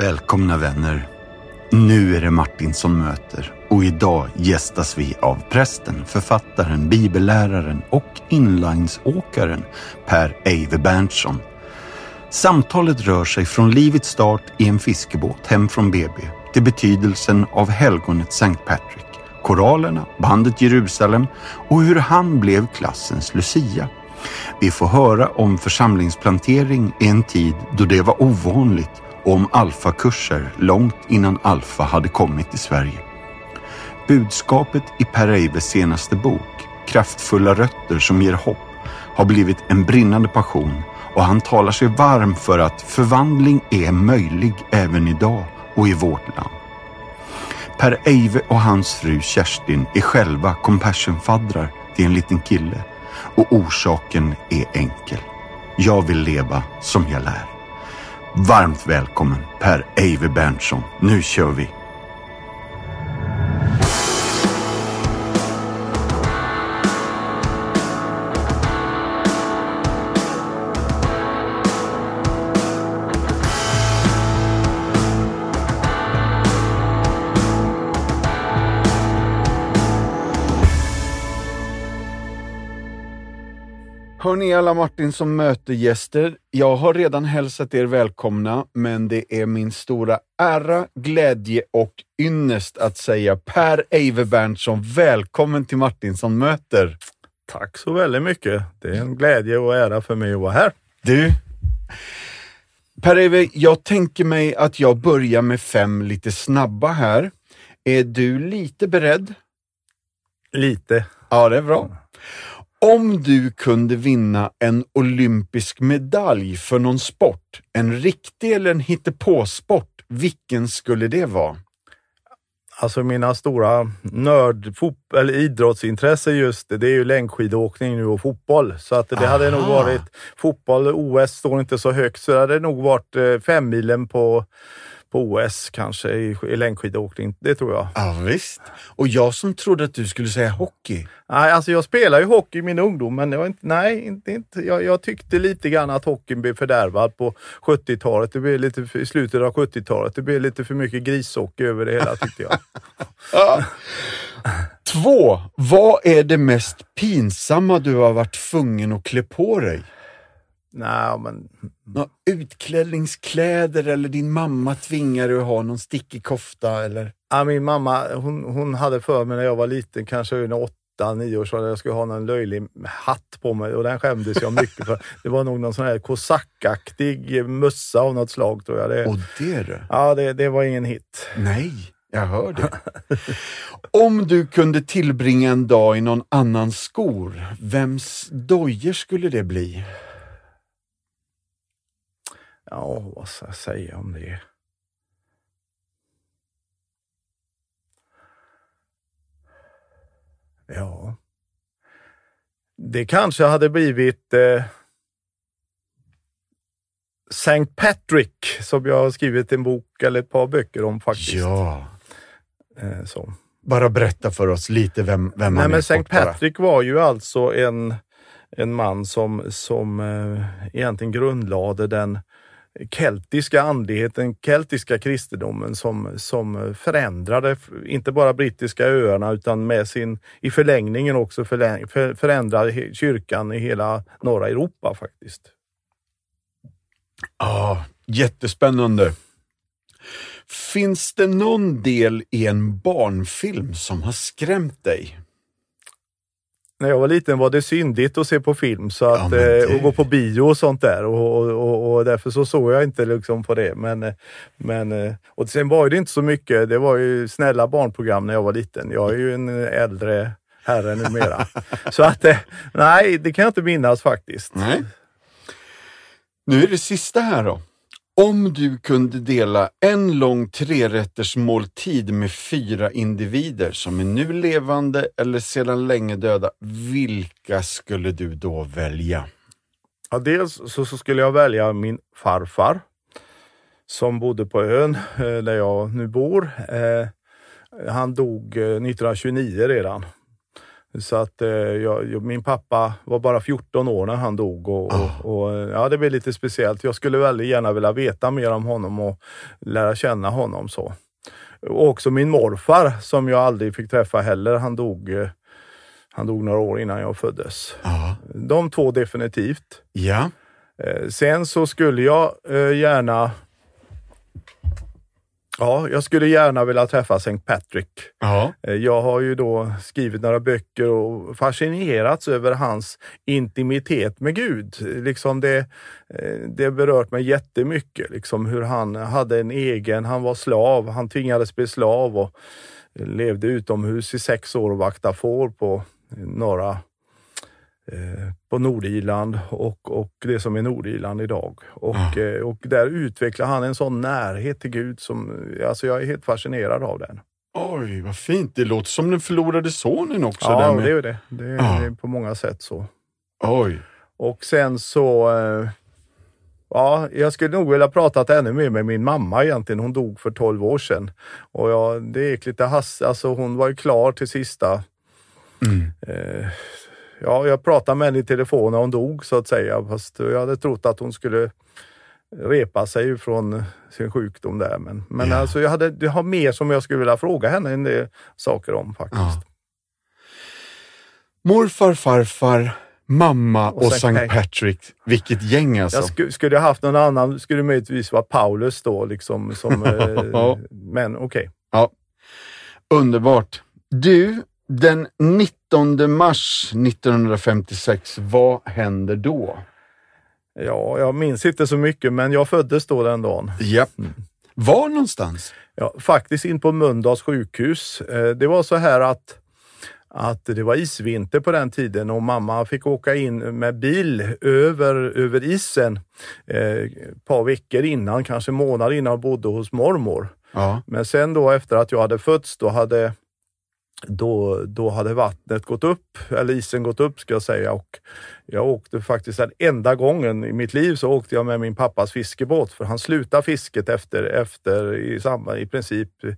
Välkomna vänner. Nu är det Martin som möter och idag gästas vi av prästen, författaren, bibelläraren och inlinesåkaren Per Eive Berntsson. Samtalet rör sig från livets start i en fiskebåt hem från BB till betydelsen av helgonet St. Patrick, koralerna, bandet Jerusalem och hur han blev klassens Lucia. Vi får höra om församlingsplantering i en tid då det var ovanligt och om alfakurser långt innan alfa hade kommit till Sverige. Budskapet i Per Eives senaste bok, Kraftfulla rötter som ger hopp, har blivit en brinnande passion och han talar sig varm för att förvandling är möjlig även idag och i vårt land. Per Eive och hans fru Kerstin är själva compassionfaddrar till en liten kille och orsaken är enkel. Jag vill leva som jag lär. Varmt välkommen Per Eive Berntsson. Nu kör vi! Hörni alla Martin som mötegäster. Jag har redan hälsat er välkomna, men det är min stora ära, glädje och ynnest att säga Per Eive Berntsson, välkommen till Martin som möter. Tack så väldigt mycket. Det är en glädje och ära för mig att vara här. Du, Per Eive, jag tänker mig att jag börjar med fem lite snabba här. Är du lite beredd? Lite. Ja, det är bra. Om du kunde vinna en olympisk medalj för någon sport, en riktig eller en hittepåsport, vilken skulle det vara? Alltså mina stora nörd, eller idrottsintresse just det, det är ju längdskidåkning nu och fotboll. Så att det Aha. hade nog varit fotboll, OS står inte så högt, så det hade nog varit eh, fem milen på på OS kanske i, i längdskidåkning. Det tror jag. Ja, visst. Och jag som trodde att du skulle säga hockey. Nej, alltså jag spelade ju hockey i min ungdom, men jag, inte, nej, inte, inte, jag, jag tyckte lite grann att hockeyn blev fördärvad på 70-talet. Det blev lite i slutet av 70-talet. Det blev lite för mycket grishockey över det hela tyckte jag. ja. Två. Vad är det mest pinsamma du har varit tvungen att klä på dig? Nej, men... Nå, utklädningskläder eller din mamma tvingar dig att ha någon stickig kofta eller? Ja, min mamma hon, hon hade för mig när jag var liten, kanske i åtta, nio år, så jag skulle ha någon löjlig hatt på mig och den skämdes jag mycket för. Det var nog någon sån här kosackaktig mössa av något slag tror jag. Det, och det du? Ja, det, det var ingen hit. Nej. Jag hör det. Om du kunde tillbringa en dag i någon annans skor, vems dojor skulle det bli? Ja, vad ska jag säga om det? Ja, det kanske hade blivit eh, St. Patrick som jag har skrivit en bok eller ett par böcker om faktiskt. Ja. Eh, så. Bara berätta för oss lite vem, vem Nej, han är. St. Patrick bara. var ju alltså en, en man som, som eh, egentligen grundlade den keltiska andligheten, keltiska kristendomen som, som förändrade inte bara brittiska öarna utan med sin, i förlängningen också förläng, för, förändrade kyrkan i hela norra Europa faktiskt. Ja, ah, jättespännande. Finns det någon del i en barnfilm som har skrämt dig? När jag var liten var det syndigt att se på film så att, ja, eh, det... och gå på bio och sånt där och, och, och, därför så såg jag inte liksom på det. Men, eh, men, eh, och sen var det inte så mycket. Det var ju snälla barnprogram när jag var liten. Jag är ju en äldre herre numera. så att nej, det kan jag inte minnas faktiskt. Nej. Nu är det sista här då. Om du kunde dela en lång trerätters måltid med fyra individer som är nu levande eller sedan länge döda, vilka skulle du då välja? Ja, dels så, så skulle jag välja min farfar som bodde på ön eh, där jag nu bor. Eh, han dog eh, 1929 redan. Så att eh, jag, min pappa var bara 14 år när han dog och, Ah. och, och ja, det blev lite speciellt. Jag skulle väldigt gärna vilja veta mer om honom och lära känna honom så. Och också min morfar som jag aldrig fick träffa heller. Han dog, eh, han dog några år innan jag föddes. Ja. De två definitivt. Ja. Eh, Sen så skulle jag eh, gärna Ja, jag skulle gärna vilja träffa St. Patrick. Ja. Eh, Jag har ju då skrivit några böcker och fascinerats över hans intimitet med Gud. Liksom det, eh, det berört mig jättemycket. Liksom hur han hade en egen, han var slav, han tvingades bli slav och levde utomhus i sex år och vaktade får på norra eh, på Nordirland och, och det som är Nordirland idag. Och, Ja. eh, och där utvecklar han en sån närhet till Gud som, alltså jag är helt fascinerad av den. Oj, vad fint. Det låter som den förlorade sonen också. Ja, med... det är det. Det är, Ja. det är på många sätt så. Oj. Och sen så, eh, ja, jag skulle nog vilja pratat ännu mer med min mamma egentligen. Hon dog för 12 år sedan. Och jag, det gick lite hast, alltså hon var ju klar till sista Mm. Ja, jag pratade med henne i telefon när hon dog så att säga. Fast jag hade trott att hon skulle repa sig från sin sjukdom där. Men, men Ja. alltså jag, hade, jag har mer som jag skulle vilja fråga henne en del saker om faktiskt. Ja. Morfar, farfar, mamma och, Och St. Patrick. Vilket gäng alltså. Jag sku, skulle jag haft någon annan skulle det möjligtvis vara Paulus då. Liksom, som, Ja. eh, men okej. Underbart. Du, den 19 mars 1956, vad händer då? Ja, jag minns inte så mycket men jag föddes då den dagen. Japp. Var någonstans? Ja, faktiskt in på Mölndals sjukhus. Eh, Det var så här att, att det var isvinter på den tiden och mamma fick åka in med bil över, över isen eh, ett par veckor innan, kanske månader innan och bodde hos mormor. Ja. Men sen då efter att jag hade fötts, då hade, då, då hade vattnet gått upp, eller isen gått upp ska jag säga. Och jag åkte faktiskt den enda gången i mitt liv så åkte jag med min pappas fiskebåt för han slutade fisket efter, efter i, samband, i princip eh,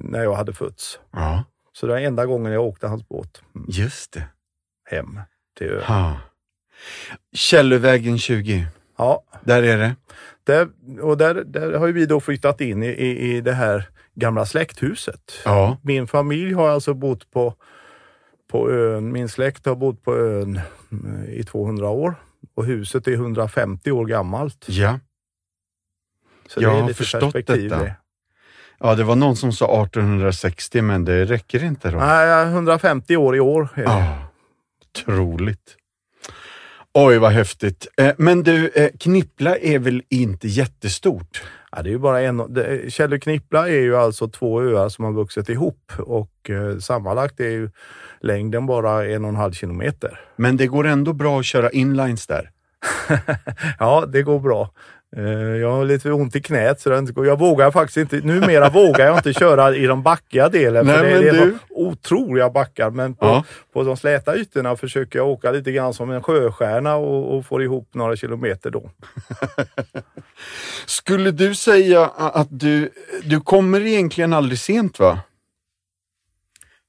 när jag hade fötts. ja. Så det var enda gången jag åkte hans båt mm, Just det. hem till ön. Ha. Källövägen 20. Ja, Där är det. där, och där, där har vi då flyttat in i, i, i det här gamla släkthuset. Ja. Min familj har alltså bott på, på ön, min släkt har bott på ön mm, i 200 år och huset är 150 år gammalt. Ja. Så Jag det är lite förstått perspektiv detta. det. Ja, det var någon som sa 1860, men det räcker inte då. Nej, 150 år i år är. Ja, otroligt. Oj, vad häftigt. Eh, Men du, eh, Knippla är väl inte jättestort? Ja, det är ju bara en, Källö Knippla är ju alltså två öar som har vuxit ihop och eh, sammanlagt är ju längden bara en och en halv kilometer. Men det går ändå bra att köra inlines där. Ja, det går bra. Eh, Jag har lite ont i knät så det inte går. Jag vågar faktiskt inte, numera vågar jag inte köra i de backiga delen. Nej, för det, men det är du- otroliga backar. Men på, Ja. på de släta ytorna försöker jag åka lite grann som en sjöstjärna och, och får ihop några kilometer då. Skulle du säga att du, du kommer egentligen aldrig sent va?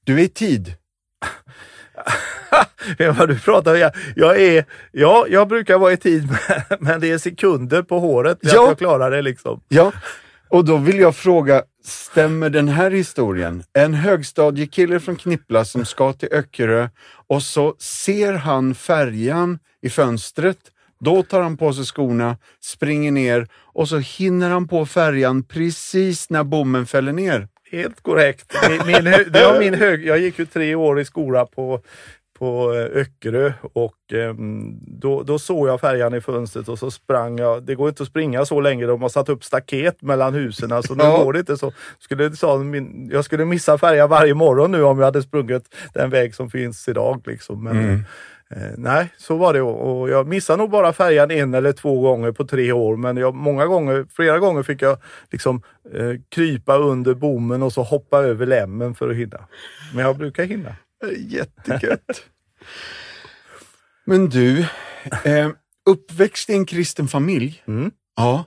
Du är i tid. Vad du pratar jag, jag är, ja, jag brukar vara i tid men- det är sekunder på håret Ja. jag klarar det liksom. Ja, och då vill jag fråga, stämmer den här historien? En högstadiekille från Knippla som ska till Öckerö och så ser han färjan i fönstret. Då tar han på sig skorna, springer ner och så hinner han på färjan precis när bommen fäller ner. Helt korrekt. Min, det var min hög, jag gick ju tre år i skola på, på eh, Öckerö och ehm, då, då såg jag färjan i fönstret och så sprang jag. Det går inte att springa så länge, de har satt upp staket mellan husen. Så nu Ja. går det inte så. Skulle, sa min, jag skulle missa färjan varje morgon nu om jag hade sprungit den väg som finns idag. Liksom. Men, Mm. Eh, nej, så var det och och jag missade nog bara färjan en eller två gånger på tre år. Men jag, många gånger, flera gånger fick jag liksom eh, krypa under bommen och så hoppa över lämmen för att hinna. Men jag brukar hinna. Jättegött. Men du, eh, uppväxt i en kristen familj. Mm. Ja.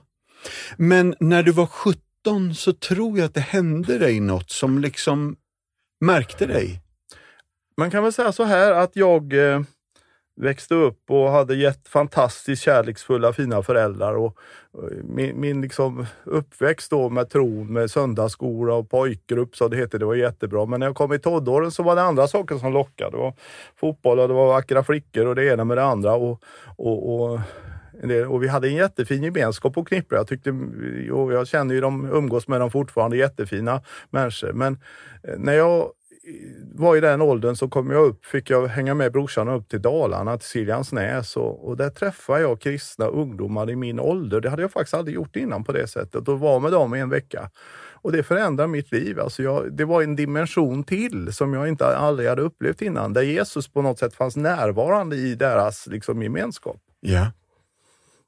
Men när du var 17 så tror jag att det hände dig något som liksom märkte dig. man kan väl säga så här att jag eh, växte upp och hade gett fantastiskt kärleksfulla, fina föräldrar. Och, eh, min, min liksom uppväxt då med tron, med söndagsskola och pojkgrupp, så det hette, det var jättebra. Men när jag kom i tonåren så var det andra saker som lockade. Det var fotboll och det var vackra flickor och det ena med det andra. Och, och, och och vi hade en jättefin gemenskap på knippe. Jag, tyckte, och jag känner ju dem, umgås med dem fortfarande, jättefina människor. Men eh, när jag var i den åldern så kom jag upp, fick jag hänga med brorsan upp till Dalarna, till Siljansnäs och, och där träffade jag kristna ungdomar i min ålder. Det hade jag faktiskt aldrig gjort innan på det sättet och var med dem i en vecka. Och det förändrade mitt liv. Alltså jag, det var en dimension till som jag inte aldrig hade upplevt innan, där Jesus på något sätt fanns närvarande i deras liksom, gemenskap. Ja.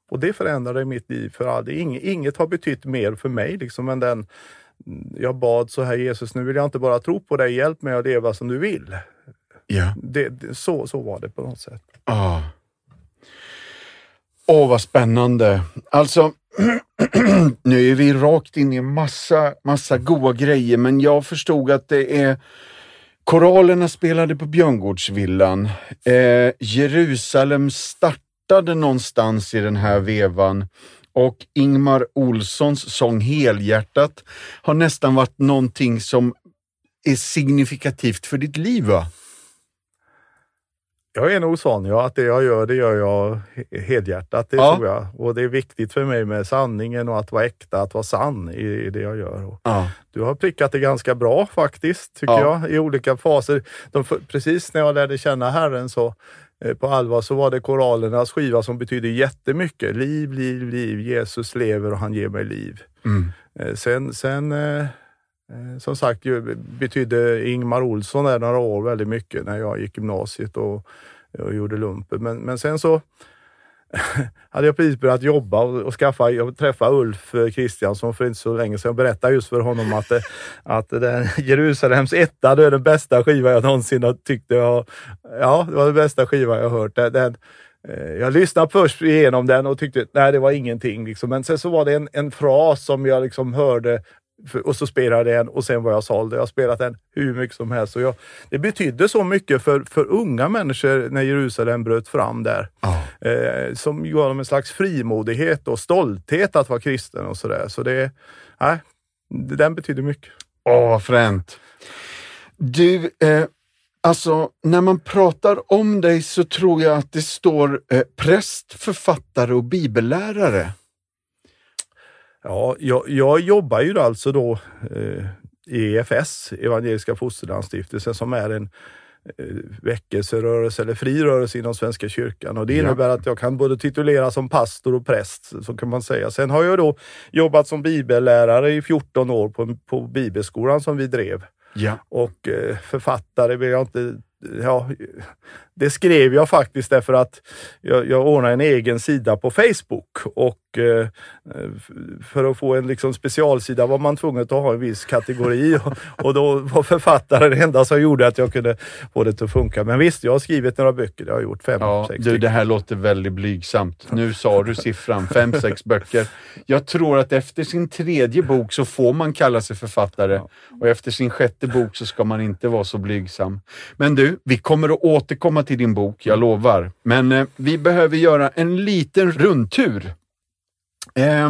Och det förändrade mitt liv för aldrig. Inget, inget har betytt mer för mig liksom än den jag bad så här Jesus, nu vill jag inte bara tro på dig, hjälp mig att leva som du vill. Ja. Det, det, så, så var det på något sätt. Ah. Åh, vad spännande. Alltså, nu är vi rakt in i massa, massa goa grejer, men jag förstod att det är Koralerna spelade på Björngårdsvillan. Eh, Jerusalem startade någonstans i den här vevan och Ingmar Olssons sång Helhjärtat har nästan varit någonting som är signifikativt för ditt liv va? Jag är nog sån, ja, att det jag gör, det gör jag helhjärtat. Det ja. tror jag. Och det är viktigt för mig med sanningen och att vara äkta, att vara sann i, i det jag gör. Ja. Du har prickat det ganska bra faktiskt, tycker ja. jag, i olika faser. De, precis när jag lärde känna Herren så på allvar så var det koralernas skiva som betyder jättemycket. Liv, liv, liv. Jesus lever och han ger mig liv. Mm. Eh, sen, sen eh, som sagt betydde Ingmar Olsson där några år väldigt mycket när jag gick gymnasiet och, och gjorde lumpen. Men, men sen så hade jag precis börjat jobba och, och skaffa, jag träffade Ulf eh, Kristiansson för inte så länge sedan. och berättade just för honom att, eh, att den Jerusalems etta, det är den bästa skiva jag någonsin har tyckt jag, ja, det var den bästa skiva jag hört. Den, den, eh, jag lyssnade först igenom den och tyckte, nej det var ingenting. Liksom. Men sen så var det en, en fras som jag liksom hörde och så spelade jag den och sen var jag såld. Jag har spelat den hur mycket som helst. Och jag, det betydde så mycket för, för unga människor när Jerusalem bröt fram där. Oh. Eh, som gav dem en slags frimodighet och stolthet att vara kristen och sådär. Så det, nej, den betyder mycket. Åh, vad fränt. Du, eh, alltså när man pratar om dig så tror jag att det står eh, präst, författare och bibellärare. Ja, jag, jag jobbar ju alltså då eh, i EFS, Evangeliska Fosterlandsstiftelsen, som är en eh, väckelserörelse eller fri rörelse inom Svenska kyrkan. Och det innebär ja. att jag kan både titulera som pastor och präst, så kan man säga. Sen har jag då jobbat som bibellärare i 14 år på, på bibelskolan som vi drev. Ja. Och eh, författare vill jag inte ja, det skrev jag faktiskt därför att jag, jag ordnade en egen sida på Facebook och eh, för att få en liksom specialsida var man tvungen att ha en viss kategori och, och då var författare det enda som gjorde att jag kunde få det att funka. Men visst, jag har skrivit några böcker. Det har jag gjort fem, ja, sex du, Det här låter väldigt blygsamt. Nu sa du siffran, fem, sex böcker. Jag tror att efter sin tredje bok så får man kalla sig författare ja. och efter sin sjätte bok så ska man inte vara så blygsam. Men du, vi kommer att återkomma till din bok, jag lovar. Men eh, vi behöver göra en liten rundtur. Eh,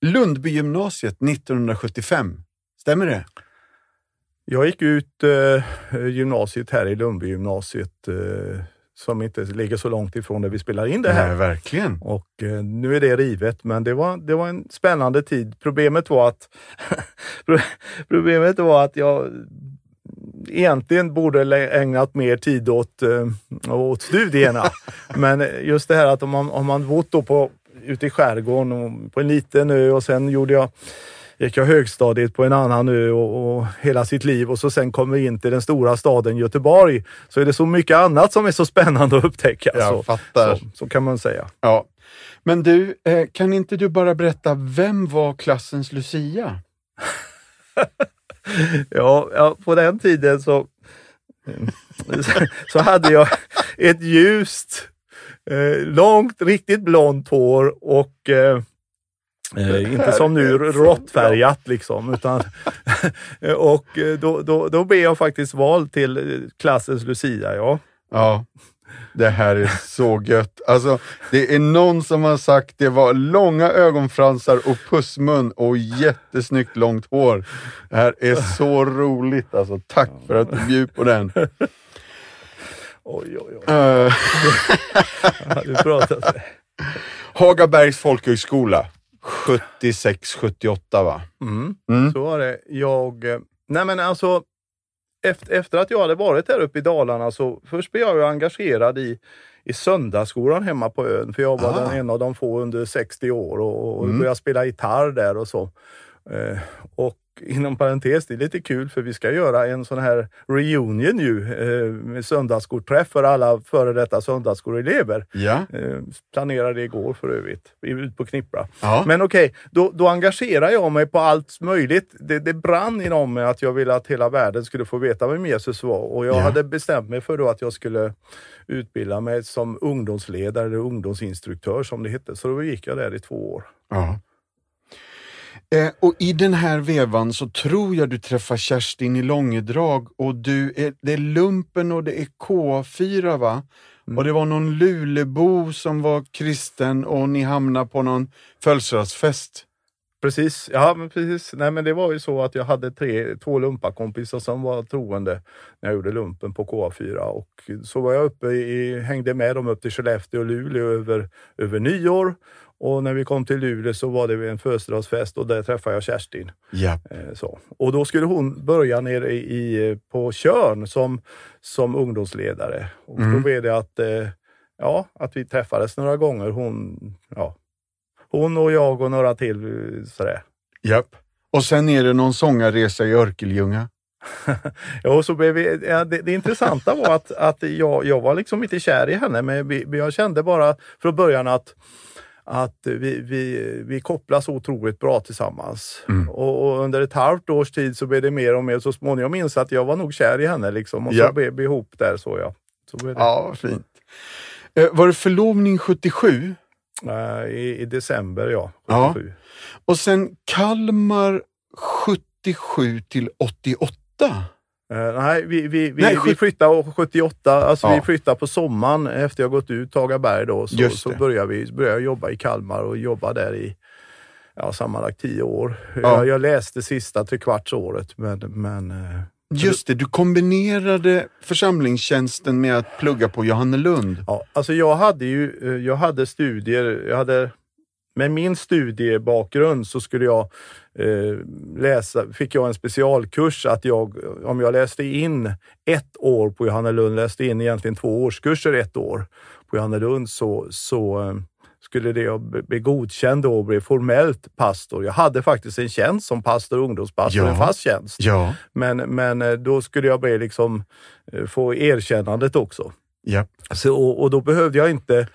Lundbygymnasiet 1975, stämmer det? Jag gick ut eh, gymnasiet här i Lundbygymnasiet eh, som inte ligger så långt ifrån där vi spelar in det här. Nej, verkligen. Och eh, nu är det rivet, men det var, det var en spännande tid. Problemet var att problemet var att jag egentligen borde ägnat mer tid åt, äh, åt studierna. Men just det här att om man, om man bott då på, ute i skärgården och på en liten ö och sen gjorde jag gick jag högstadiet på en annan ö och, och, hela sitt liv och så sen kommer in till den stora staden Göteborg så är det så mycket annat som är så spännande att upptäcka. Jag så. Så, så, kan man säga. Ja. Men du, eh, kan inte du bara berätta, vem var klassens Lucia? ja, ja, på den tiden så, så hade jag ett ljust, eh, långt, riktigt blont hår och eh, Eh, inte som nu råttfärgat liksom. Utan och då, då, då blev jag faktiskt vald till klassens Lucia. Ja. Ja, det här är så gött. Alltså, det är någon som har sagt det var långa ögonfransar och pussmun och jättesnyggt långt hår. Det här är så roligt alltså. Tack för att du bjöd på den. Oj, oj, oj. Uh, du pratat. Hagabergs folkhögskola, 76-78 va? Mm. Mm. Så var det. Jag, eh, nej men alltså, efter, efter att jag hade varit där uppe i Dalarna så först blev jag engagerad i, i söndagsskolan hemma på ön. För jag var Ah. den en av de få under 60 år och, och Mm. började spela gitarr där och så. Eh, och inom parentes, det är lite kul för vi ska göra en sån här reunion ju eh, med söndagsskolträff för alla före detta söndagsskoleelever. Ja. Eh, planerade igår för övrigt, ut på Knippra. ja. Men okej, då, då engagerar jag mig på allt möjligt. Det, det brann inom mig att jag ville att hela världen skulle få veta vem Jesus var. Och jag Ja. hade bestämt mig för då att jag skulle utbilda mig som ungdomsledare eller ungdomsinstruktör som det hette. Så då gick jag där i två år. Ja. Eh, och i den här vevan så tror jag du träffar Kerstin i Långedrag och du är, det är lumpen och det är K4 va? Och det var någon Lulebo som var kristen och ni hamnade på någon födelsedagsfest. Precis, ja men precis. Nej men det var ju så att jag hade tre, två lumpakompisar som var troende när jag gjorde lumpen på KA4 och så var jag uppe i, hängde med dem upp till Skellefteå och Luleå över, över nyår. Och när vi kom till Luleå så var det en födelsedagsfest och där träffade jag Kerstin. Ja. Eh, så. Och då skulle hon börja nere i, på Tjörn som, som ungdomsledare. Och Mm. Då blev det att, eh, ja, att vi träffades några gånger. Hon, ja, hon och jag och några till. Sådär. Japp. Och sen är det någon sångarresa i Örkelljunga. Ja, så blev vi, ja, det, det intressanta var att, att jag, jag var liksom inte kär i henne, men jag kände bara från början att, att vi, vi, vi kopplas otroligt bra tillsammans. Mm. Och, och under ett halvt års tid så blev det mer och mer. Så småningom minns jag att jag var nog kär i henne liksom, och Ja. så blev vi ihop där. Så, ja. så. Ja, fint. Eh, var det förlovning 77? Eh, I, I december, ja. Ja. 77. Och sen Kalmar 77 till 88? Eh, nej, vi, vi, vi, Nej, vi flyttade 78, alltså Ja. vi flyttade på sommaren efter jag gått ut Tagaberg då. Så, så det. började vi började jag jobba i Kalmar och jobba där i ja, sammanlagt tio år. Ja. Jag, jag läste sista trekvartsåret men, men eh, Just det, du kombinerade församlingstjänsten med att plugga på Johannelund. ja, alltså jag hade ju eh, jag hade studier, jag hade med min studiebakgrund så skulle jag läsa, fick jag en specialkurs att jag, om jag läste in ett år på Johannelund, läste in egentligen två årskurser ett år på Johannelund så, så eh, skulle det bli godkänd och bli formellt pastor. Jag hade faktiskt en tjänst som pastor, ungdomspastor, Ja. en fast tjänst. Ja. Men, men eh, då skulle jag bli liksom, eh, få erkännandet också. ja. Så, och, och då behövde jag inte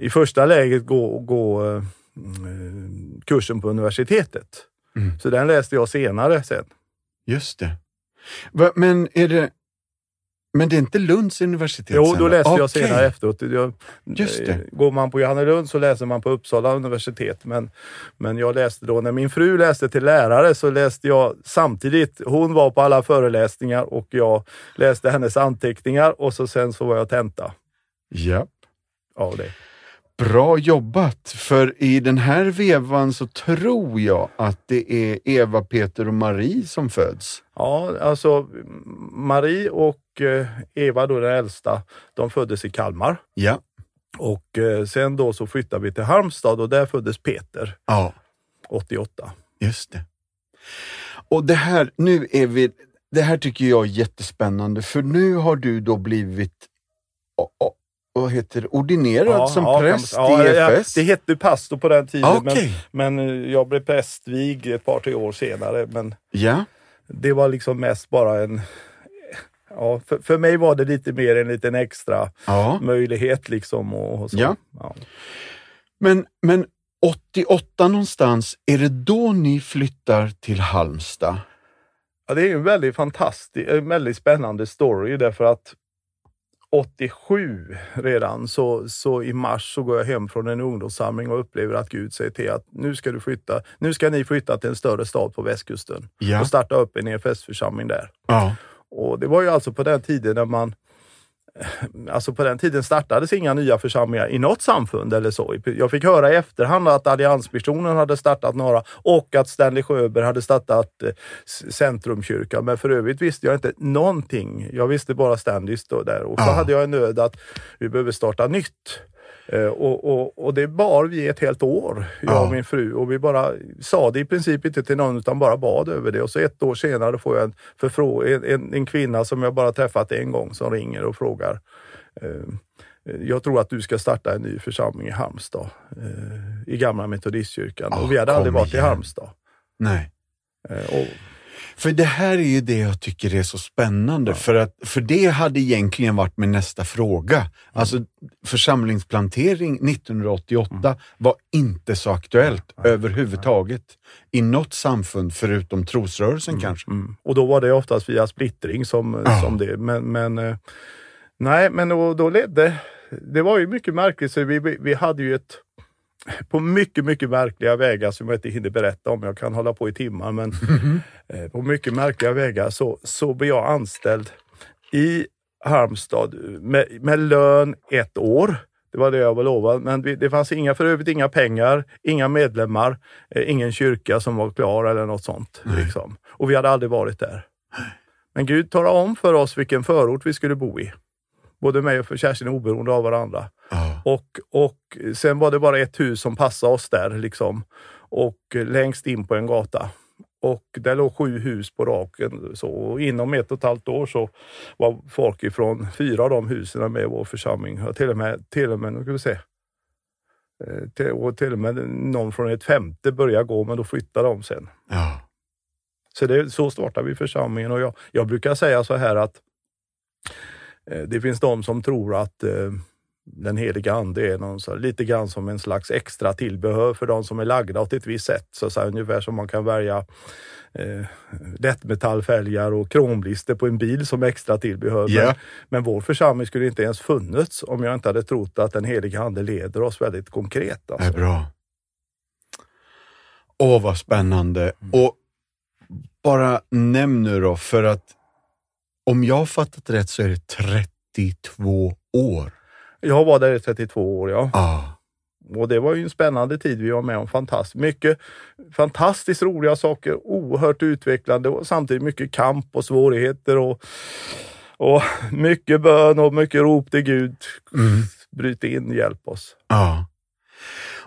i första läget gå, gå eh, mm, kursen på universitetet. Mm. Så den läste jag senare sen. Just det. Va, men är det... Men det är inte Lunds universitet? Jo, då läste jag Okej. senare efteråt. Jag, Just det. eh, Går man på Johannelund så läser man på Uppsala universitet. Men, men jag läste då, när min fru läste till lärare så läste jag samtidigt. Hon var på alla föreläsningar och jag läste hennes anteckningar och så sen så var jag tenta Ja. av det. Bra jobbat, för i den här vevan så tror jag att det är Eva, Peter och Marie som föds. Ja, alltså Marie och eh, Eva, då den äldsta, de föddes i Kalmar. Ja. Och eh, sen då så flyttade vi till Halmstad och där föddes Peter, Ja, 88. just det. Och det här, nu är vi, det här tycker jag är jättespännande, för nu har du då blivit vad heter ordinerad som ja, präst ja, i ja, EFS? Det hette pastor på den tiden, Okej. men, men eh, jag blev prästvig ett par, tre år senare. Men Ja, det var liksom mest bara en... Ja, för, för mig var det lite mer en liten extra ja. möjlighet liksom. Och, och så. Ja. Ja. Men, men 88 någonstans, är det då ni flyttar till Halmstad? Ja, det är en väldigt fantastisk, en väldigt spännande story därför att 87 redan, så, så i mars så går jag hem från en ungdomssamling och upplever att Gud säger till att nu ska du flytta, nu ska ni flytta till en större stad på västkusten Ja. och starta upp en EFS-församling där. Ja. Och det var ju alltså på den tiden när man Alltså på den tiden startades inga nya församlingar i något samfund eller så. Jag fick höra i efterhand att Alliansmissionen hade startat några och att Stanley Sjöberg hade startat eh, Centrumkyrkan. Men för övrigt visste jag inte någonting. Jag visste bara Stanley stod där och så Ja. hade jag en nöd att vi behöver starta nytt. Eh, Och, och, och det bar vi ett helt år, jag Ja. och min fru. Och vi bara sa det i princip inte till någon utan bara bad över det. Och så ett år senare får jag en, förfrå- en, en, en kvinna som jag bara träffat en gång som ringer och frågar eh, jag tror att du ska starta en ny församling i Halmstad, eh, i gamla metodistkyrkan. Ah, och vi hade aldrig kom varit igen. i Halmstad. Nej. Eh, och, För det här är ju det jag tycker är så spännande, för, att, för det hade egentligen varit min nästa fråga. Alltså församlingsplantering 1988 var inte så aktuellt överhuvudtaget i något samfund förutom trosrörelsen kanske. mm. och då var det oftast via splittring som, Ja. som det. Men, men eh, nej, men då, då ledde, det var ju mycket märkligt. Så vi, vi hade ju ett på mycket, mycket märkliga vägar som jag inte hinner berätta om. Jag kan hålla på i timmar, men eh, på mycket märkliga vägar så, så blev jag anställd i Halmstad med, med lön ett år. Det var det jag var lovad, men det fanns inga, för övrigt inga pengar, inga medlemmar, eh, ingen kyrka som var klar eller något sånt. Liksom. Och vi hade aldrig varit där. Men Gud talade om för oss vilken förort vi skulle bo i. Både mig och för Kerstin oberoende av varandra. Ja. Och, och sen var det bara ett hus som passade oss där liksom. Och längst in på en gata. Och där låg sju hus på raken. Så, och inom ett och ett halvt år så var folk ifrån fyra av de husen med i vår församling. Och till och med, till och med, nu ska vi se. Eh, Till, och till och med någon från ett femte började gå, men då flyttade de sen. Ja. Så det, så startade vi församlingen och jag, jag brukar säga så här att eh, det finns de som tror att eh, den heliga ande är någon så, lite grann som en slags extra tillbehör för de som är lagda åt ett visst sätt. Så, så här, ungefär som man kan välja eh, lättmetallfälgar och kromlister på en bil som extra tillbehör. Ja. Men, men vår församling skulle inte ens funnits om jag inte hade trott att den heliga ande leder oss väldigt konkret. Det är Alltså. bra. Åh, vad spännande. Och bara nämn nu då, för att om jag har fattat rätt så är det 32 år. Jag var där i 32 år, ja. Ah. Och det var ju en spännande tid vi var med om. Fantastiskt mycket fantastiskt roliga saker, oerhört utvecklande och samtidigt mycket kamp och svårigheter och, och mycket bön och mycket rop till Gud. Bryt in, hjälp oss. Ja.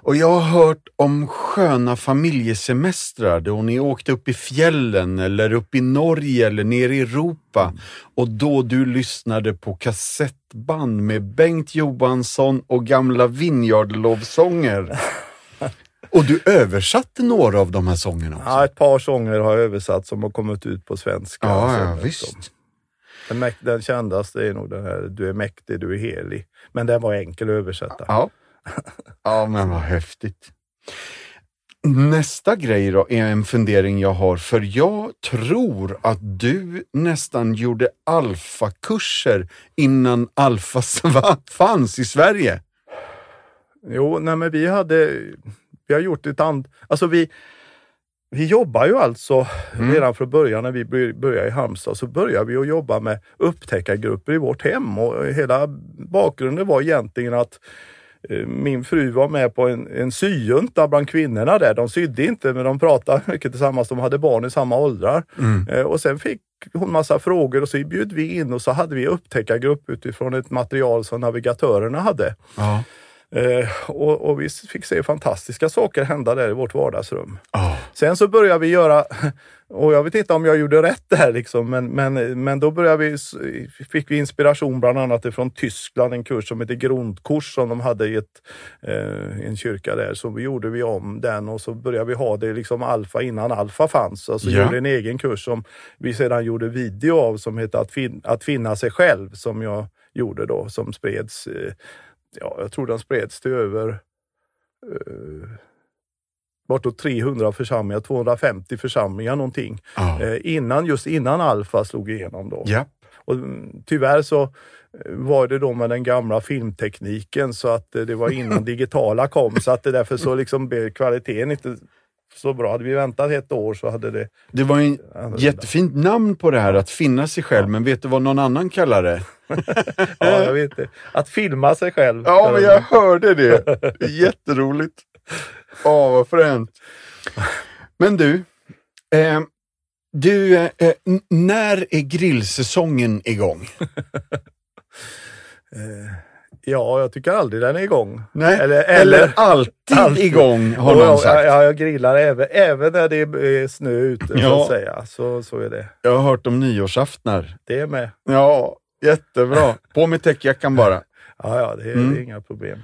Och jag har hört om sköna familjesemestrar då ni åkte upp i fjällen eller upp i Norge eller ner i Europa och då du lyssnade på kassettband med Bengt Johansson och gamla Vineyard-lovsånger. Och du översatte några av de här sångerna också? Ja, ett par sånger har jag översatt som har kommit ut på svenska. Ja, ja så- visst. Den, den kändaste är nog den här Du är mäktig, du är helig. Men den var enkel att översätta. Ja. Ja, men vad häftigt. Nästa grej då är en fundering jag har, för jag tror att du nästan gjorde alfakurser innan alfa fanns i Sverige. Jo, nej men vi hade, vi har gjort ett annat, alltså vi, vi jobbar ju alltså redan från början när vi bör- började i Halmstad så började vi att jobba med upptäckargrupper i vårt hem och hela bakgrunden var egentligen att min fru var med på en, en syjunta bland kvinnorna där. De sydde inte men de pratade mycket tillsammans. De hade barn i samma åldrar. Eh, och sen fick hon massa frågor och så bjöd vi in och så hade vi upptäckargrupp utifrån ett material som navigatörerna hade. Ja. Eh, och, och vi fick se fantastiska saker hända där i vårt vardagsrum. Ja. Sen så började vi göra, och jag vet inte om jag gjorde rätt där liksom, men, men, men då började vi, fick vi inspiration bland annat ifrån Tyskland, en kurs som heter grundkurs som de hade i ett, eh, en kyrka där. Så vi gjorde vi om den och så började vi ha det liksom alfa innan alfa fanns. Alltså Ja. gjorde en egen kurs som vi sedan gjorde video av som heter att, fin- att finna sig själv som jag gjorde då som spreds eh, ja, jag tror den spreds till över eh, bortåt 300 församlingar, 250 församlingar någonting. Ja. Eh, innan, just innan Alfa slog igenom då. ja. Och, mm, tyvärr så var det då med den gamla filmtekniken så att eh, det var innan digitala kom så att det därför så liksom blev kvaliteten inte så bra. Hade vi väntat ett år så hade det... Det var en jättefint namn på det här, att finna sig själv, men vet du vad någon annan kallar det? ja, jag vet det. Att filma sig själv. Ja, men jag hörde det. Jätteroligt. Ja, vad fränt. Men du, eh, du eh, när är grillsäsongen igång? eh, Ja, jag tycker aldrig den är igång. Nej, eller, eller, eller alltid, alltid igång har någon jag, sagt. Ja, jag grillar även, även när det är snö ute ja. så att säga. Så, så är det. Jag har hört om nyårsaftnar. Det är med. Ja, jättebra. På med täckjackan bara. Ja, ja, det är, mm. det är inga problem.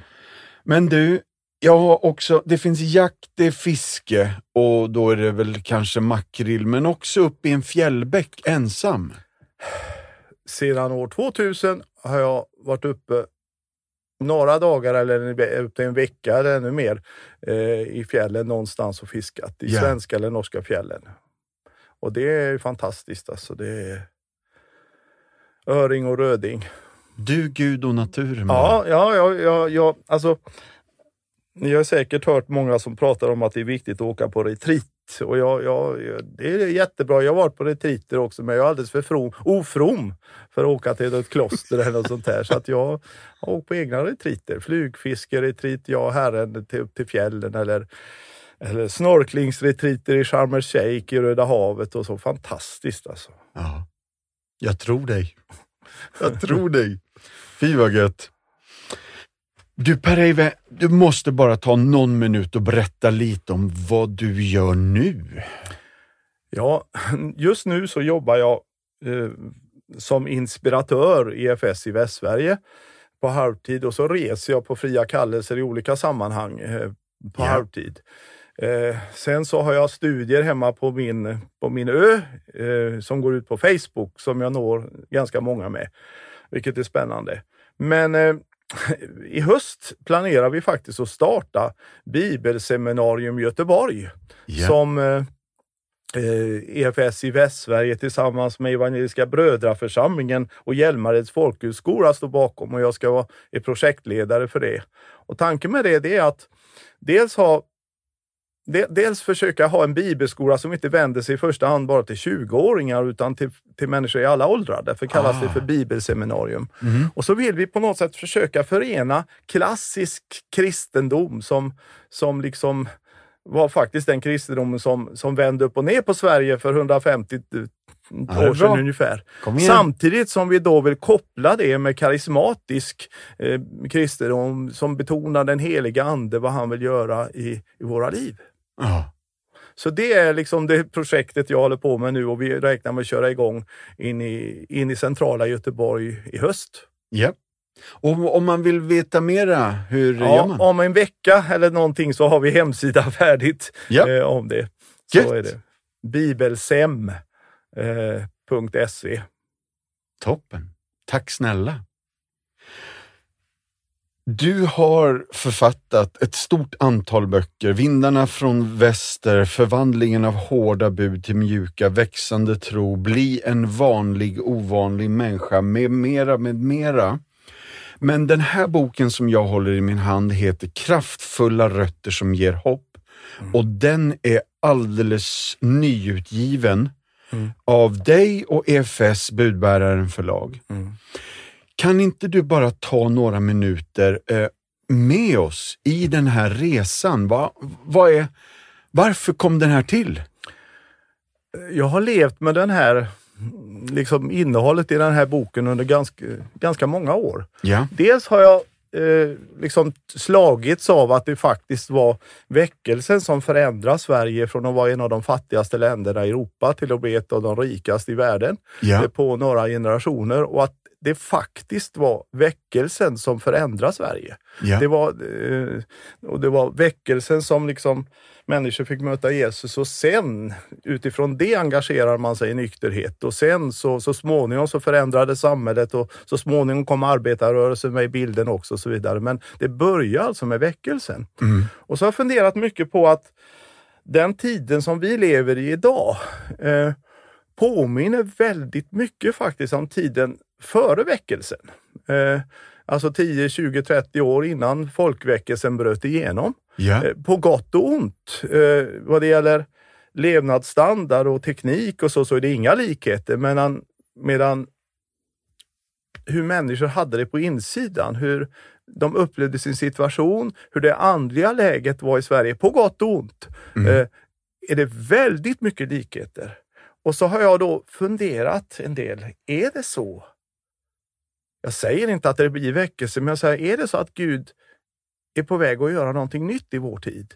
Men du, jag har också, det finns jakt, det är fiske och då är det väl kanske makrill, men också uppe i en fjällbäck ensam. Sedan år 2000 har jag varit uppe några dagar eller upp till en vecka eller ännu mer eh, i fjällen någonstans och fiskat i yeah. svenska eller norska fjällen. Och det är fantastiskt alltså. Det är öring och röding. Du, Gud och naturen. Ja, ja, ja, ja, ja, alltså. Ni har säkert hört många som pratar om att det är viktigt att åka på retreat och jag, jag, det är jättebra. Jag har varit på retriter också, men jag är alldeles för from, ofrom för att åka till ett kloster eller något sånt där. Så att jag har åkt på egna retriter. Flugfiskeretreat, jag och herren till, till fjällen eller, eller snorklingsretriter i Sharm el-Sheikh i Röda havet och så. Fantastiskt alltså. Ja, jag tror dig. Jag tror dig. Fy vad gött. Du Per-Eive, du måste bara ta någon minut och berätta lite om vad du gör nu. Ja, just nu så jobbar jag eh, som inspiratör i EFS i Västsverige på halvtid och så reser jag på fria kallelser i olika sammanhang eh, på ja. halvtid. Eh, sen så har jag studier hemma på min, på min ö eh, som går ut på Facebook som jag når ganska många med, vilket är spännande. Men eh, i höst planerar vi faktiskt att starta Bibelseminarium Göteborg yeah. som eh, EFS eh, e i Västsverige tillsammans med Evangeliska Brödraförsamlingen och Hjälmareds folkhögskola står bakom och jag ska vara projektledare för det. Och Tanken med det, det är att dels ha dels försöka ha en bibelskola som inte vänder sig i första hand bara till 20-åringar utan till, till människor i alla åldrar. Därför kallas ah. det för bibelseminarium. Mm. Och så vill vi på något sätt försöka förena klassisk kristendom som, som liksom var faktiskt den kristendomen som, som vände upp och ner på Sverige för 150 ja, år sedan ungefär. Samtidigt som vi då vill koppla det med karismatisk eh, kristendom som betonar den heliga ande, vad han vill göra i, i våra liv. Ja. Så det är liksom det projektet jag håller på med nu och vi räknar med att köra igång in i, in i centrala Göteborg i höst. Ja. Och om man vill veta mera, hur ja, gör man? Om en vecka eller någonting så har vi hemsida färdigt ja. eh, om det. Så Gött. är det. Bibelsem.se eh, Toppen. Tack snälla. Du har författat ett stort antal böcker. Vindarna från väster, Förvandlingen av hårda bud till mjuka, Växande tro, Bli en vanlig ovanlig människa med mera, med mera. Men den här boken som jag håller i min hand heter Kraftfulla rötter som ger hopp mm. och den är alldeles nyutgiven mm. av dig och EFS, Budbäraren förlag. Mm. Kan inte du bara ta några minuter eh, med oss i den här resan? Va, vad är, varför kom den här till? Jag har levt med den här liksom innehållet i den här boken under ganska, ganska många år. Ja. Dels har jag eh, liksom slagits av att det faktiskt var väckelsen som förändrade Sverige från att vara en av de fattigaste länderna i Europa till att bli ett av de rikaste i världen ja. på några generationer och att det faktiskt var väckelsen som förändrade Sverige. Ja. Det, var, eh, och det var väckelsen som liksom människor fick möta Jesus och sen utifrån det engagerar man sig i nykterhet och sen så, så småningom så förändrades samhället och så småningom kom arbetarrörelsen med i bilden också och så vidare. Men det börjar alltså med väckelsen. Mm. Och så har jag funderat mycket på att den tiden som vi lever i idag eh, påminner väldigt mycket faktiskt om tiden före väckelsen. Eh, alltså 10, 20, 30 år innan folkväckelsen bröt igenom. Ja. Eh, på gott och ont. Eh, vad det gäller levnadsstandard och teknik och så, så är det inga likheter. Medan, medan hur människor hade det på insidan, hur de upplevde sin situation, hur det andliga läget var i Sverige, på gott och ont, Mm. eh, är det väldigt mycket likheter. Och så har jag då funderat en del. Är det så? Jag säger inte att det blir väckelse, men jag säger, är det så att Gud är på väg att göra någonting nytt i vår tid?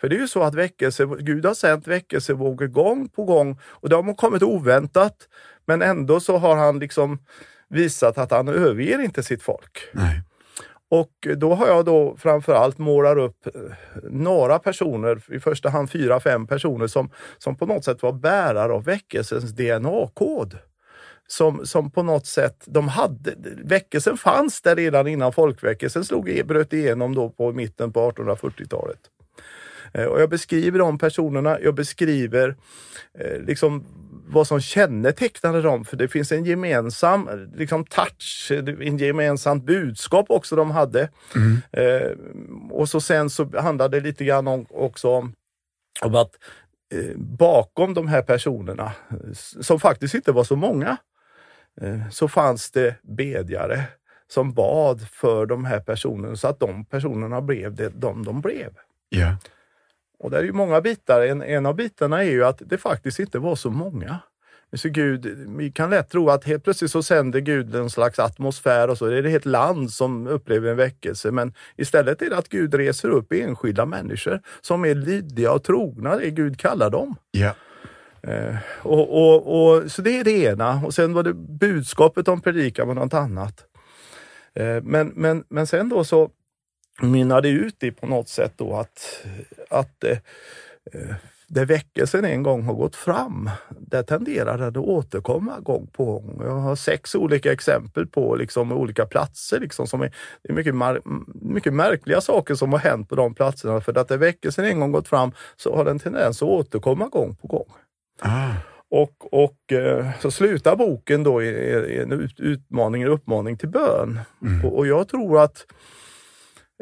För det är ju så att väckelse, Gud har sänt väckelsevågor gång på gång och de har kommit oväntat. Men ändå så har han liksom visat att han överger inte sitt folk. Nej. Och då har jag då framförallt målar upp eh, några personer, i första hand fyra, fem personer som, som på något sätt var bärare av väckelsens DNA-kod. Som, som på något sätt, de hade, väckelsen fanns där redan innan folkväckelsen slog, bröt igenom då på mitten på 1840-talet. Eh, Och jag beskriver de personerna, jag beskriver eh, liksom vad som kännetecknade dem, för det finns en gemensam liksom touch, en gemensamt budskap också de hade. Eh, och så sen så handlar det lite grann om, också om, om att eh, bakom de här personerna, som faktiskt inte var så många, så fanns det bedjare som bad för de här personerna så att de personerna blev det de de blev. Ja. Och det är ju många bitar. En, en av bitarna är ju att det faktiskt inte var så många. Så Gud, vi kan lätt tro att helt plötsligt så sänder Gud en slags atmosfär och så är det ett land som upplever en väckelse. Men istället är det att Gud reser upp enskilda människor som är lydiga och trogna det Gud kallar dem. Ja. Eh, och, och, och, så det är det ena. Och sen var det budskapet om predikan var något annat. Eh, men, men, men sen då så mynnade det ut i på något sätt då att, att eh, eh där väckelsen en gång har gått fram, där tenderar den att återkomma gång på gång. Jag har sex olika exempel på liksom olika platser. Liksom, som är, det är mycket, mar- mycket märkliga saker som har hänt på de platserna. För att där väckelsen en gång gått fram så har den tendens att återkomma gång på gång. Ah. Och, och eh, så slutar boken då i, i en ut, utmaning, en uppmaning till bön. Och, och jag tror att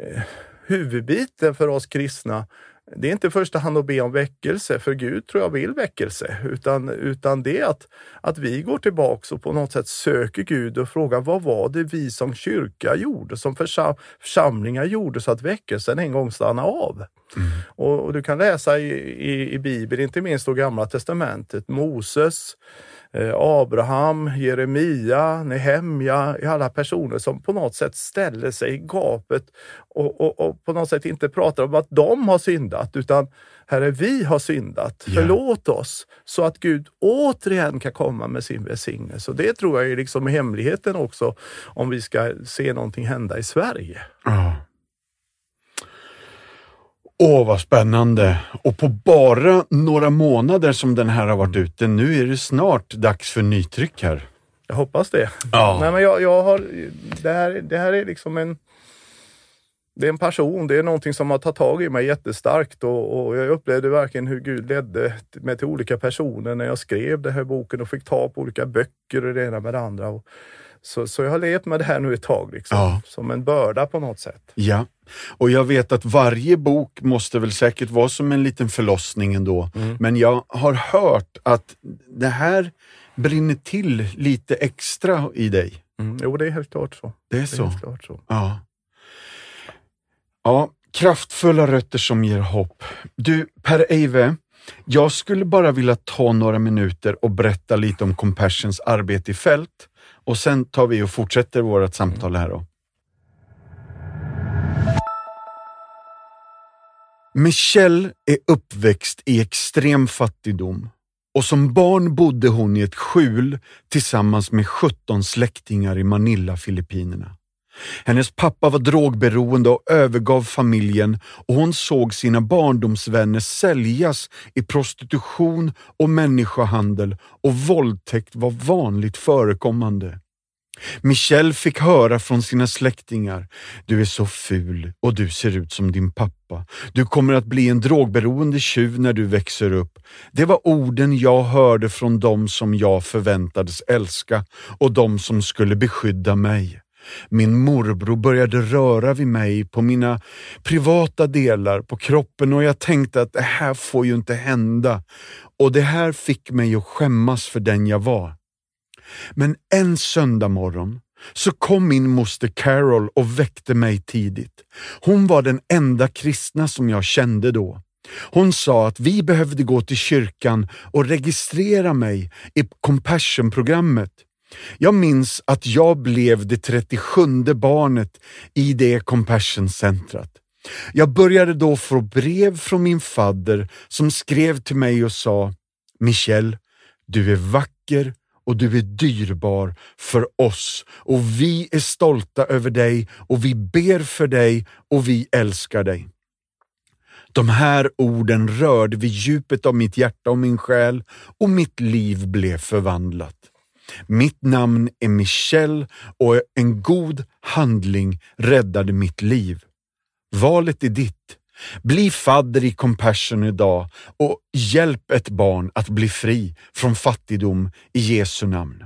eh, huvudbiten för oss kristna, det är inte i första hand att be om väckelse, för Gud tror jag vill väckelse, utan, utan det är att, att vi går tillbaks och på något sätt söker Gud och frågar vad var det vi som kyrka gjorde, som försam, församlingar gjorde så att väckelsen en gång stannade av. Och, och, du kan läsa i, i, i Bibeln, inte minst då Gamla Testamentet, Moses, Abraham, Jeremia, Nehemja, alla personer som på något sätt ställer sig i gapet och, och, och på något sätt inte pratar om att de har syndat, utan Herre, vi har syndat. Ja. Förlåt oss så att Gud återigen kan komma med sin välsignelse. Och Det tror jag är liksom hemligheten också om vi ska se någonting hända i Sverige. Ja. Åh, vad spännande! Och på bara några månader som den här har varit ute, nu är det snart dags för nytryck här. Jag hoppas det. Ja. Nej, men jag, jag har, det, här, det här är liksom en det är en passion, det är någonting som har tagit tag i mig jättestarkt och, och jag upplevde verkligen hur Gud ledde mig till olika personer när jag skrev den här boken och fick ta på olika böcker och det ena med det andra. Och, så, så jag har levt med det här nu ett tag, liksom, Ja. som en börda på något sätt. Ja, och jag vet att varje bok måste väl säkert vara som en liten förlossning ändå. Men jag har hört att det här brinner till lite extra i dig. Mm. Jo, det är helt klart så. Det är Det är så? helt klart så. Ja. Ja, kraftfulla rötter som ger hopp. Du, Per Eive, jag skulle bara vilja ta några minuter och berätta lite om Compassions arbete i fält och sen tar vi och fortsätter vårt samtal här då. Michelle är uppväxt i extrem fattigdom och som barn bodde hon i ett skjul tillsammans med 17 släktingar i Manila, Filippinerna. Hennes pappa var drogberoende och övergav familjen och hon såg sina barndomsvänner säljas i prostitution och människohandel och våldtäkt var vanligt förekommande. Michelle fick höra från sina släktingar, du är så ful och du ser ut som din pappa. Du kommer att bli en drogberoende tjuv när du växer upp. Det var orden jag hörde från dem som jag förväntades älska och de som skulle beskydda mig. Min morbror började röra vid mig på mina privata delar på kroppen och jag tänkte att det här får ju inte hända. Och det här fick mig att skämmas för den jag var. Men en söndag morgon så kom min moster Carol och väckte mig tidigt. Hon var den enda kristna som jag kände då. Hon sa att vi behövde gå till kyrkan och registrera mig i Compassion-programmet. Jag minns att jag blev det 37 barnet i det Compassion-centret. Jag började då få brev från min fadder som skrev till mig och sa ”Michel, du är vacker och du är dyrbar för oss och vi är stolta över dig och vi ber för dig och vi älskar dig. De här orden rörde vid djupet av mitt hjärta och min själ och mitt liv blev förvandlat. Mitt namn är Michelle och en god handling räddade mitt liv. Valet är ditt. Bli fadder i Compassion idag och hjälp ett barn att bli fri från fattigdom i Jesu namn.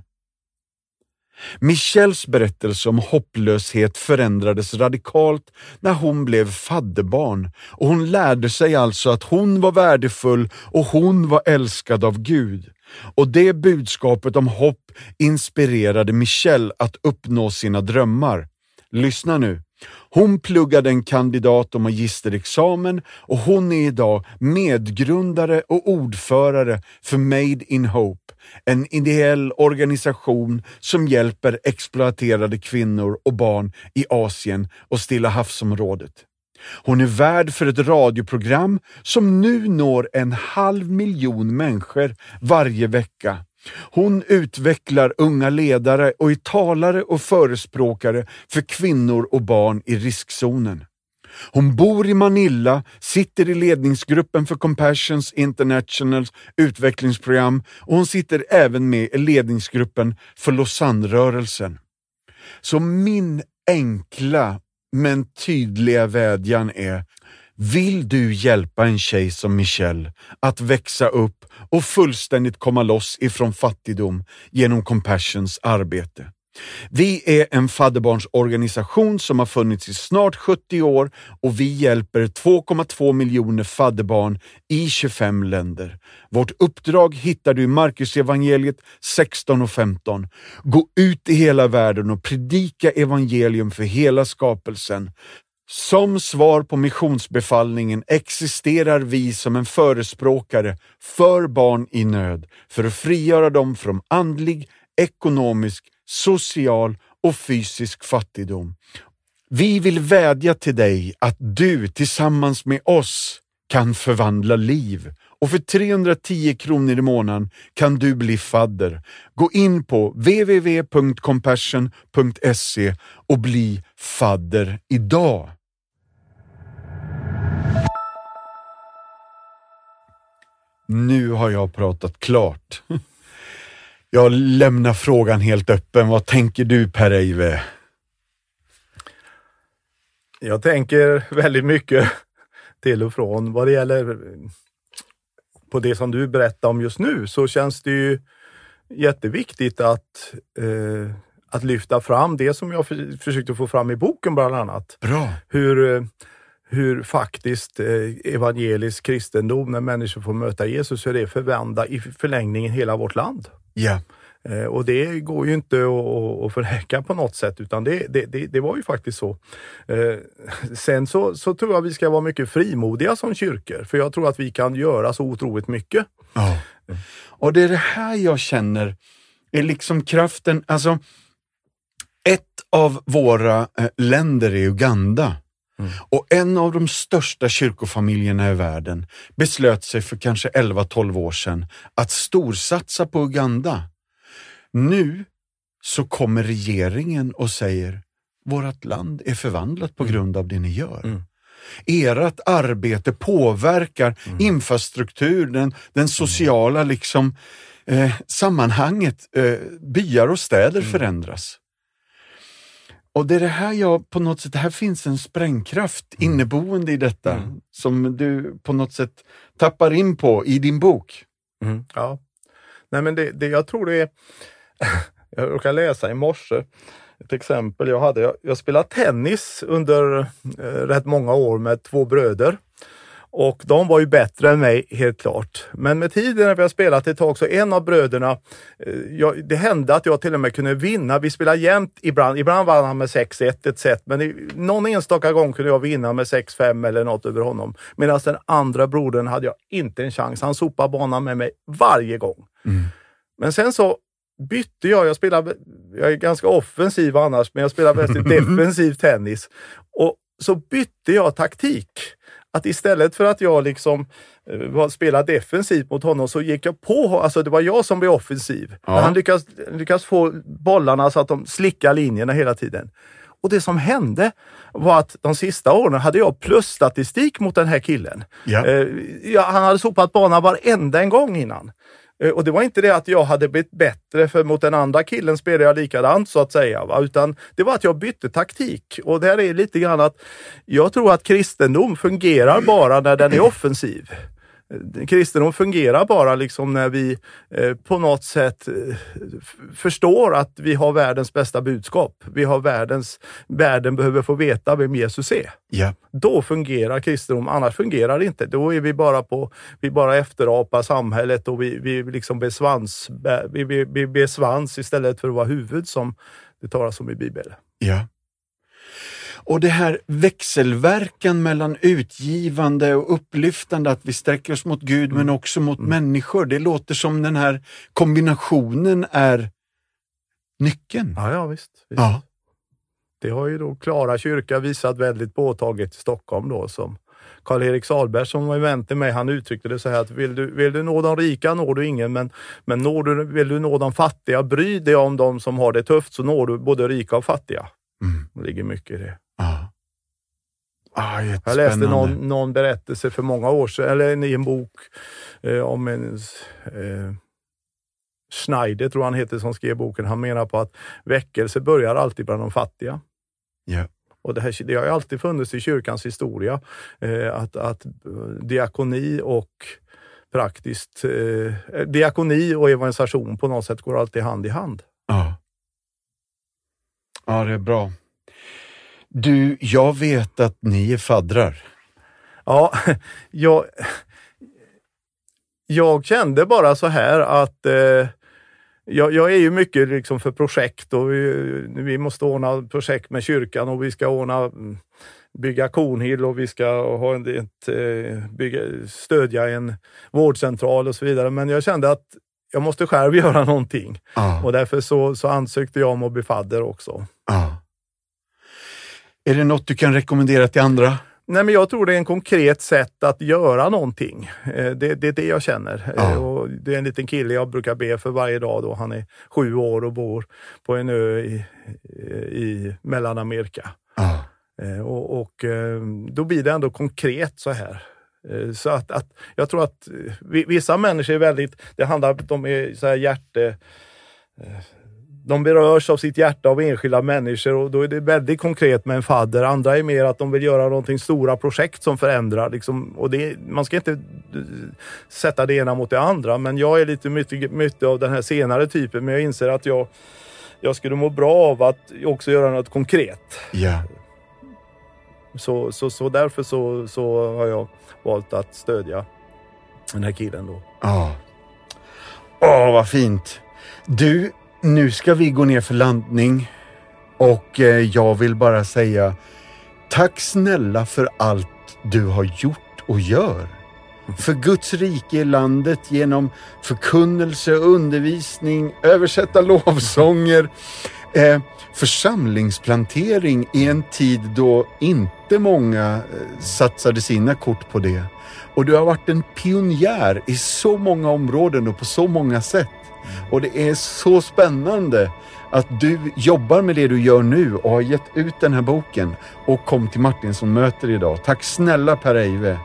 Michelles berättelse om hopplöshet förändrades radikalt när hon blev fadderbarn och hon lärde sig alltså att hon var värdefull och hon var älskad av Gud. Och det budskapet om hopp inspirerade Michelle att uppnå sina drömmar. Lyssna nu. Hon pluggade en kandidat och magisterexamen och hon är idag medgrundare och ordförare för Made in Hope, en ideell organisation som hjälper exploaterade kvinnor och barn i Asien och Stilla havsområdet. Hon är värd för ett radioprogram som nu når en halv miljon människor varje vecka hon utvecklar unga ledare och är talare och förespråkare för kvinnor och barn i riskzonen. Hon bor i Manila, sitter i ledningsgruppen för Compassions Internationals utvecklingsprogram och hon sitter även med i ledningsgruppen för Lausanne-rörelsen. Så min enkla men tydliga vädjan är vill du hjälpa en tjej som Michelle att växa upp och fullständigt komma loss ifrån fattigdom genom Compassions arbete? Vi är en fadderbarnsorganisation som har funnits i snart 70 år och vi hjälper 2,2 miljoner fadderbarn i 25 länder. Vårt uppdrag hittar du i Markusevangeliet 16 och 15. Gå ut i hela världen och predika evangelium för hela skapelsen. Som svar på missionsbefallningen existerar vi som en förespråkare för barn i nöd, för att frigöra dem från andlig, ekonomisk, social och fysisk fattigdom. Vi vill vädja till dig att du tillsammans med oss kan förvandla liv och för 310 kronor i månaden kan du bli fadder. Gå in på www.compassion.se och bli fadder idag. Nu har jag pratat klart. Jag lämnar frågan helt öppen. Vad tänker du Per-Eive? Jag tänker väldigt mycket till och från. Vad det gäller på det som du berättar om just nu så känns det ju jätteviktigt att, eh, att lyfta fram det som jag för, försökte få fram i boken bland annat. Bra. Hur, eh, hur faktiskt eh, evangelisk kristendom, när människor får möta Jesus, hur det förvandlar i förlängningen hela vårt land. Ja. Eh, och det går ju inte att förneka på något sätt, utan det, det, det, det var ju faktiskt så. Eh, sen så, så, tror jag vi ska vara mycket frimodiga som kyrkor, för jag tror att vi kan göra så otroligt mycket. Ja. Och det är det här jag känner är liksom kraften, alltså ett av våra eh, länder är Uganda. Mm. Och en av de största kyrkofamiljerna i världen beslöt sig för kanske 11-12 år sedan att storsatsa på Uganda. Nu så kommer regeringen och säger vårt land är förvandlat på mm. grund av det ni gör. Mm. Ert arbete påverkar mm. infrastruktur, den, den sociala liksom, eh, sammanhanget. Eh, byar och städer mm. förändras. Och det är det här jag på något sätt, här finns en sprängkraft Mm. inneboende i detta som du på något sätt tappar in på i din bok. Mm. Ja. Nej, men det, det, jag tror det är... jag råkade läsa i morse ett exempel jag hade. Jag, jag spelade tennis under eh, rätt många år med två bröder. Och de var ju bättre än mig, helt klart. Men med tiden när vi har spelat ett tag så en av bröderna, eh, jag, det hände att jag till och med kunde vinna. Vi spelade jämnt ibland. Ibland vann han med 6-1 ett set, men i, någon enstaka gång kunde jag vinna med 6-5 eller något över honom. Medan den andra brodern hade jag inte en chans. Han sopade banan med mig varje gång. Men sen så bytte jag. Jag, spelar, jag är ganska offensiv annars, men jag spelar väldigt defensiv tennis. Och så bytte jag taktik. Att istället för att jag liksom eh, spelade defensivt mot honom så gick jag på. Alltså det var jag som blev offensiv. Ja. Han lyckas, lyckas få bollarna så att de slickar linjerna hela tiden. Och det som hände var att de sista åren hade jag plusstatistik mot den här killen. Ja. Eh, ja, han hade sopat banan varenda en gång innan. Eh, och det var inte det att jag hade blivit bättre för mot den andra killen spelade jag likadant så att säga. Va? Utan det var att jag bytte taktik. Och där är lite grann att jag tror att kristendom fungerar bara när den är offensiv. Kristendom fungerar bara liksom när vi eh, på något sätt eh, förstår att vi har världens bästa budskap. Vi har världens, världen behöver få veta vem Jesus är Ja. då fungerar kristendom, annars fungerar det inte. Då är vi bara på, vi bara efterapar samhället och vi, vi liksom blir svans, vi, vi, vi blir svans istället för att vara huvud som det talas om i Bibeln. Ja. Och det här växelverkan mellan utgivande och upplyftande, att vi sträcker oss mot Gud men också mot människor. Det låter som den här kombinationen är nyckeln. Ja, ja visst. visst. Ja. Det har ju då Klara kyrka visat väldigt påtagligt i Stockholm då som Karl-Erik Salberg som var vän till mig, han uttryckte det så här att vill du, vill du nå de rika når du ingen, men, men når du, vill du nå de fattiga, bry dig om de som har det tufft så når du både rika och fattiga. Mm. Det ligger mycket i det. Ah, Jag läste någon, någon berättelse för många år sedan, eller i en bok eh, om en eh, Schneider, tror han heter, som skrev boken. Han menar på att väckelse börjar alltid bland de fattiga. Ja. Och det, här, det har ju alltid funnits i kyrkans historia eh, att, att eh, diakoni och praktiskt eh, diakoni och evangelisation på något sätt går alltid hand i hand. Ja. ja, det är bra. Du, jag vet att ni är faddrar. Ja, jag, jag kände bara så här att eh, jag, jag är ju mycket liksom för projekt och vi, vi måste ordna projekt med kyrkan och vi ska ordna mm, bygga Kornhill och vi ska ha en, ett, eh, bygga, stödja en vårdcentral och så vidare. Men jag kände att jag måste själv göra någonting Ja. och därför så, så ansökte jag om att bli fadder också. ja. Är det något du kan rekommendera till andra? Nej, men jag tror det är en konkret sätt att göra någonting. Eh, Det, det är det jag känner. Ja. Eh, Och det är en liten kille jag brukar be för varje dag. Då. Han är sju år och bor på en ö i, i Mellanamerika. Ja. Eh, Och, och då blir det ändå konkret så här. Så att, att jag tror att vi- vissa människor är väldigt, det handlar om de är så här hjärte, de berörs av sitt hjärta av enskilda människor och då är det väldigt konkret med en fadder. Andra är mer att de vill göra någonting stora projekt som förändrar. Liksom, och det, man ska inte eh, sätta det ena mot det andra, men jag är lite mycket, mycket av den här senare typen. Men jag inser att jag, jag skulle må bra av att också göra något konkret. ja. Så, så, så därför så, så har jag valt att stödja den här killen då. Ja. Åh, vad fint. Du, nu ska vi gå ner för landning och eh, jag vill bara säga tack snälla för allt du har gjort och gör. För Guds rike i landet genom förkunnelse, undervisning, översätta lovsånger, eh, församlingsplantering i en tid då inte många eh, satsade sina kort på det. Och du har varit en pionjär i så många områden och på så många sätt. Och det är så spännande att du jobbar med det du gör nu och har gett ut den här boken och kom till Martinsson möter idag. Tack snälla Per Eive.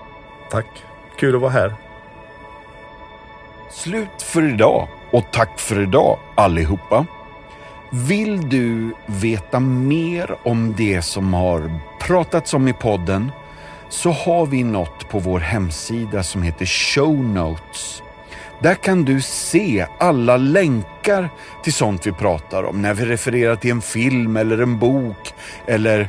Tack! Kul att vara här. Slut för idag och tack för idag allihopa. Vill du veta mer om det som har pratats om i podden så har vi något på vår hemsida som heter Show Notes. Där kan du se alla länkar till sånt vi pratar om när vi refererar till en film eller en bok eller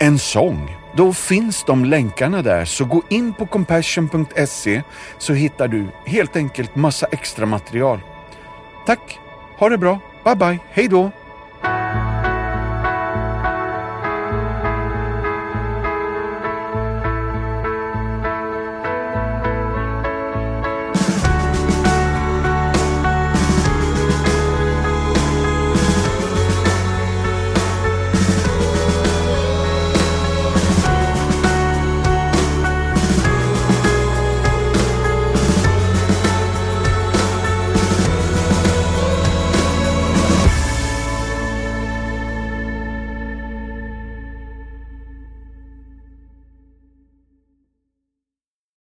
en sång. Då finns de länkarna där, så gå in på compassion.se så hittar du helt enkelt massa extra material. Tack, ha det bra, bye bye, hej då!